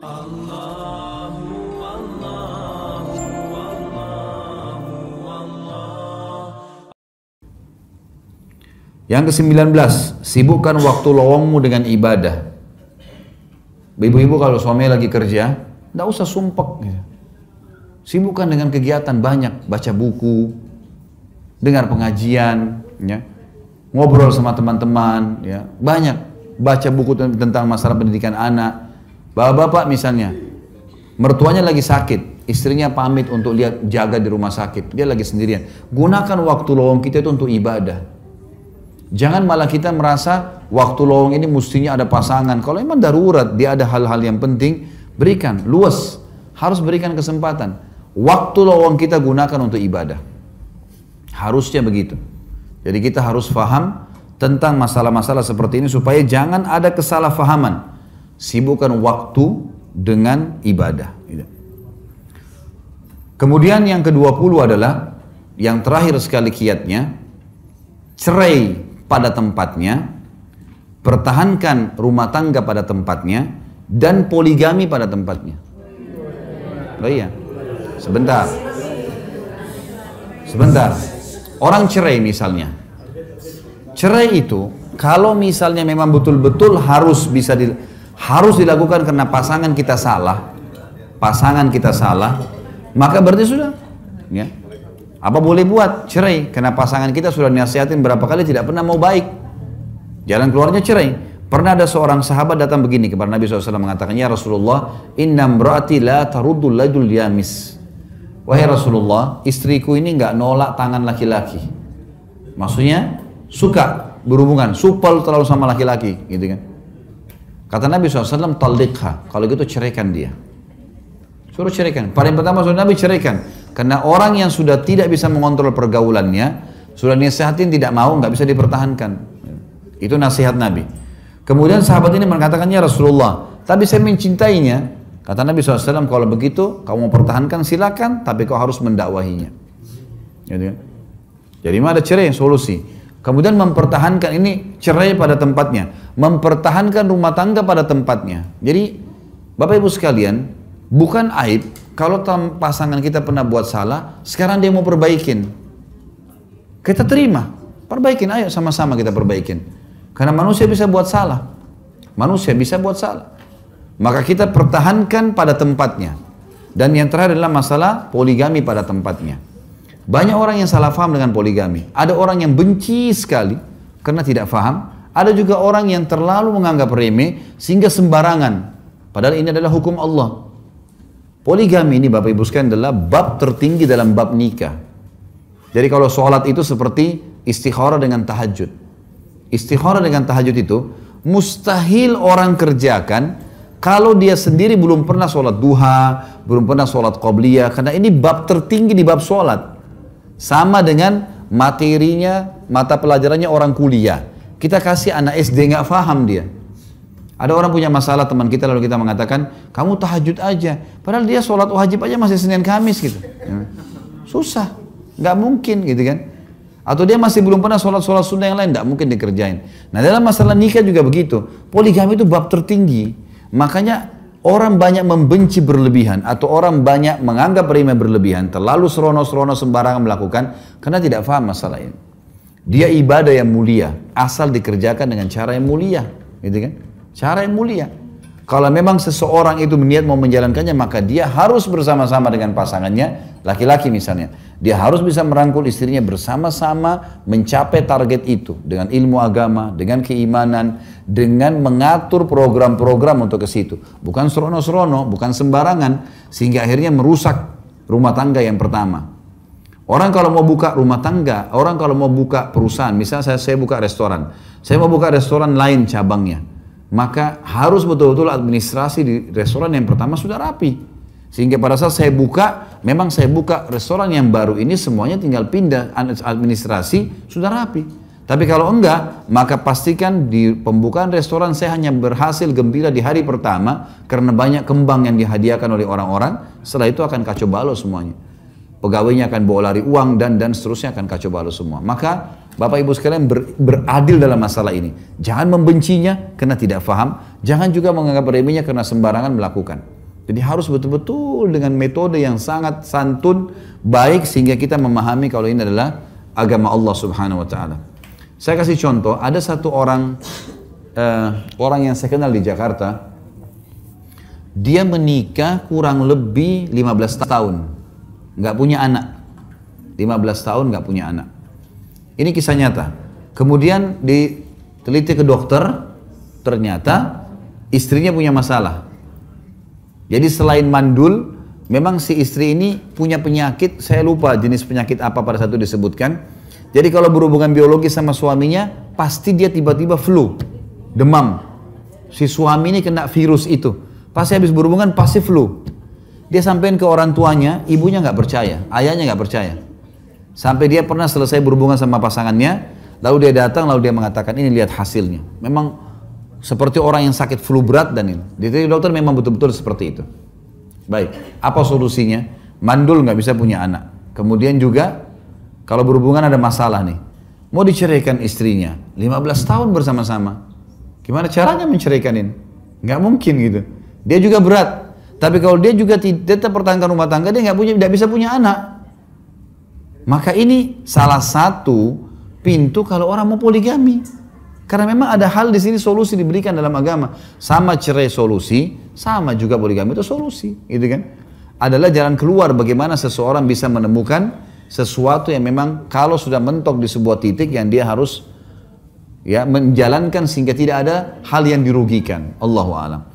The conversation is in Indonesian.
Yang ke-19, sibukkan waktu lowongmu dengan ibadah. Ibu-ibu kalau suami lagi kerja, tidak usah sumpek. Gitu. Sibukkan dengan kegiatan banyak, baca buku, dengar pengajian, ya, ngobrol sama teman-teman, ya, banyak baca buku tentang masalah pendidikan anak. Bapak-bapak misalnya, mertuanya lagi sakit, istrinya pamit untuk lihat jaga di rumah sakit, dia lagi sendirian. Gunakan waktu lowong kita itu untuk ibadah. Jangan malah kita merasa waktu lowong ini mestinya ada pasangan. Kalau memang darurat, dia ada hal-hal yang penting, berikan, luas. Harus berikan kesempatan. Waktu lowong kita gunakan untuk ibadah. Harusnya begitu. Jadi kita harus faham tentang masalah-masalah seperti ini supaya jangan ada kesalahpahaman. Sibukkan waktu dengan ibadah. Kemudian yang ke-20 adalah yang terakhir sekali kiatnya cerai pada tempatnya, pertahankan rumah tangga pada tempatnya, dan poligami pada tempatnya. Oh iya, sebentar. Sebentar. Orang cerai misalnya. Cerai itu kalau misalnya memang betul-betul harus bisa di, harus dilakukan karena pasangan kita salah, pasangan kita salah, maka berarti sudah ya apa boleh buat? Cerai. Karena pasangan kita sudah nasihatin berapa kali tidak pernah mau baik. Jalan keluarnya cerai. Pernah ada seorang sahabat datang begini kepada Nabi SAW mengatakan, Ya Rasulullah, inna mraati la taruddul lajul yamis. Wahai Rasulullah, istriku ini nggak nolak tangan laki-laki. Maksudnya, suka berhubungan, supel terlalu sama laki-laki, gitu kan. Kata Nabi SAW, talikha. Kalau gitu ceraikan dia. Suruh ceraikan. Paling pertama suruh Nabi ceraikan. Karena orang yang sudah tidak bisa mengontrol pergaulannya, sudah nasihatin tidak mau, nggak bisa dipertahankan. Itu nasihat Nabi. Kemudian sahabat ini mengatakannya Rasulullah, tapi saya mencintainya. Kata Nabi SAW, kalau begitu kamu mau pertahankan silakan, tapi kau harus mendakwahinya. Gitu kan? Jadi ada cerai solusi. Kemudian mempertahankan ini cerai pada tempatnya, mempertahankan rumah tangga pada tempatnya. Jadi Bapak Ibu sekalian, bukan aib kalau pasangan kita pernah buat salah, sekarang dia mau perbaikin. Kita terima, perbaikin, ayo sama-sama kita perbaikin. Karena manusia bisa buat salah. Manusia bisa buat salah. Maka kita pertahankan pada tempatnya. Dan yang terakhir adalah masalah poligami pada tempatnya. Banyak orang yang salah faham dengan poligami. Ada orang yang benci sekali karena tidak faham. Ada juga orang yang terlalu menganggap remeh sehingga sembarangan. Padahal ini adalah hukum Allah. Poligami ini Bapak Ibu sekalian adalah bab tertinggi dalam bab nikah. Jadi kalau sholat itu seperti istikharah dengan tahajud. Istikharah dengan tahajud itu mustahil orang kerjakan kalau dia sendiri belum pernah sholat duha, belum pernah sholat qobliyah, karena ini bab tertinggi di bab sholat. Sama dengan materinya, mata pelajarannya orang kuliah. Kita kasih anak SD nggak paham dia. Ada orang punya masalah teman kita lalu kita mengatakan, kamu tahajud aja. Padahal dia sholat wajib aja masih Senin Kamis gitu. Ya. Susah, nggak mungkin gitu kan. Atau dia masih belum pernah sholat-sholat sunnah yang lain, nggak mungkin dikerjain. Nah dalam masalah nikah juga begitu. Poligami itu bab tertinggi. Makanya orang banyak membenci berlebihan atau orang banyak menganggap remeh berlebihan, terlalu serono-serono sembarangan melakukan karena tidak paham masalah ini. Dia ibadah yang mulia, asal dikerjakan dengan cara yang mulia, gitu kan? Cara yang mulia. Kalau memang seseorang itu niat mau menjalankannya, maka dia harus bersama-sama dengan pasangannya, laki-laki misalnya. Dia harus bisa merangkul istrinya bersama-sama mencapai target itu dengan ilmu agama, dengan keimanan, dengan mengatur program-program untuk ke situ. Bukan serono-serono, bukan sembarangan, sehingga akhirnya merusak rumah tangga yang pertama. Orang kalau mau buka rumah tangga, orang kalau mau buka perusahaan, misalnya saya, saya buka restoran, saya mau buka restoran lain cabangnya maka harus betul-betul administrasi di restoran yang pertama sudah rapi. Sehingga pada saat saya buka, memang saya buka restoran yang baru ini semuanya tinggal pindah administrasi sudah rapi. Tapi kalau enggak, maka pastikan di pembukaan restoran saya hanya berhasil gembira di hari pertama karena banyak kembang yang dihadiahkan oleh orang-orang. Setelah itu akan kacau balau semuanya. Pegawainya akan bawa lari uang dan dan seterusnya akan kacau balau semua. Maka Bapak Ibu sekalian ber, beradil dalam masalah ini. Jangan membencinya karena tidak faham, jangan juga menganggap remehnya karena sembarangan melakukan. Jadi harus betul-betul dengan metode yang sangat santun, baik sehingga kita memahami kalau ini adalah agama Allah Subhanahu wa taala. Saya kasih contoh, ada satu orang uh, orang yang saya kenal di Jakarta, dia menikah kurang lebih 15 tahun, nggak punya anak. 15 tahun nggak punya anak. Ini kisah nyata. Kemudian diteliti ke dokter, ternyata istrinya punya masalah. Jadi selain mandul, memang si istri ini punya penyakit, saya lupa jenis penyakit apa pada satu disebutkan. Jadi kalau berhubungan biologi sama suaminya, pasti dia tiba-tiba flu, demam. Si suami ini kena virus itu. Pasti habis berhubungan pasti flu. Dia sampein ke orang tuanya, ibunya nggak percaya, ayahnya nggak percaya. Sampai dia pernah selesai berhubungan sama pasangannya, lalu dia datang, lalu dia mengatakan ini lihat hasilnya. Memang seperti orang yang sakit flu berat dan ini. Jadi dokter memang betul-betul seperti itu. Baik, apa solusinya? Mandul nggak bisa punya anak. Kemudian juga kalau berhubungan ada masalah nih, mau diceraikan istrinya, 15 tahun bersama-sama. Gimana caranya menceraikan ini? Nggak mungkin gitu. Dia juga berat. Tapi kalau dia juga tetap pertahankan rumah tangga, dia nggak punya, tidak bisa punya anak. Maka ini salah satu pintu kalau orang mau poligami. Karena memang ada hal di sini solusi diberikan dalam agama. Sama cerai solusi, sama juga poligami itu solusi, gitu kan? Adalah jalan keluar bagaimana seseorang bisa menemukan sesuatu yang memang kalau sudah mentok di sebuah titik yang dia harus ya menjalankan sehingga tidak ada hal yang dirugikan. Allahu a'lam.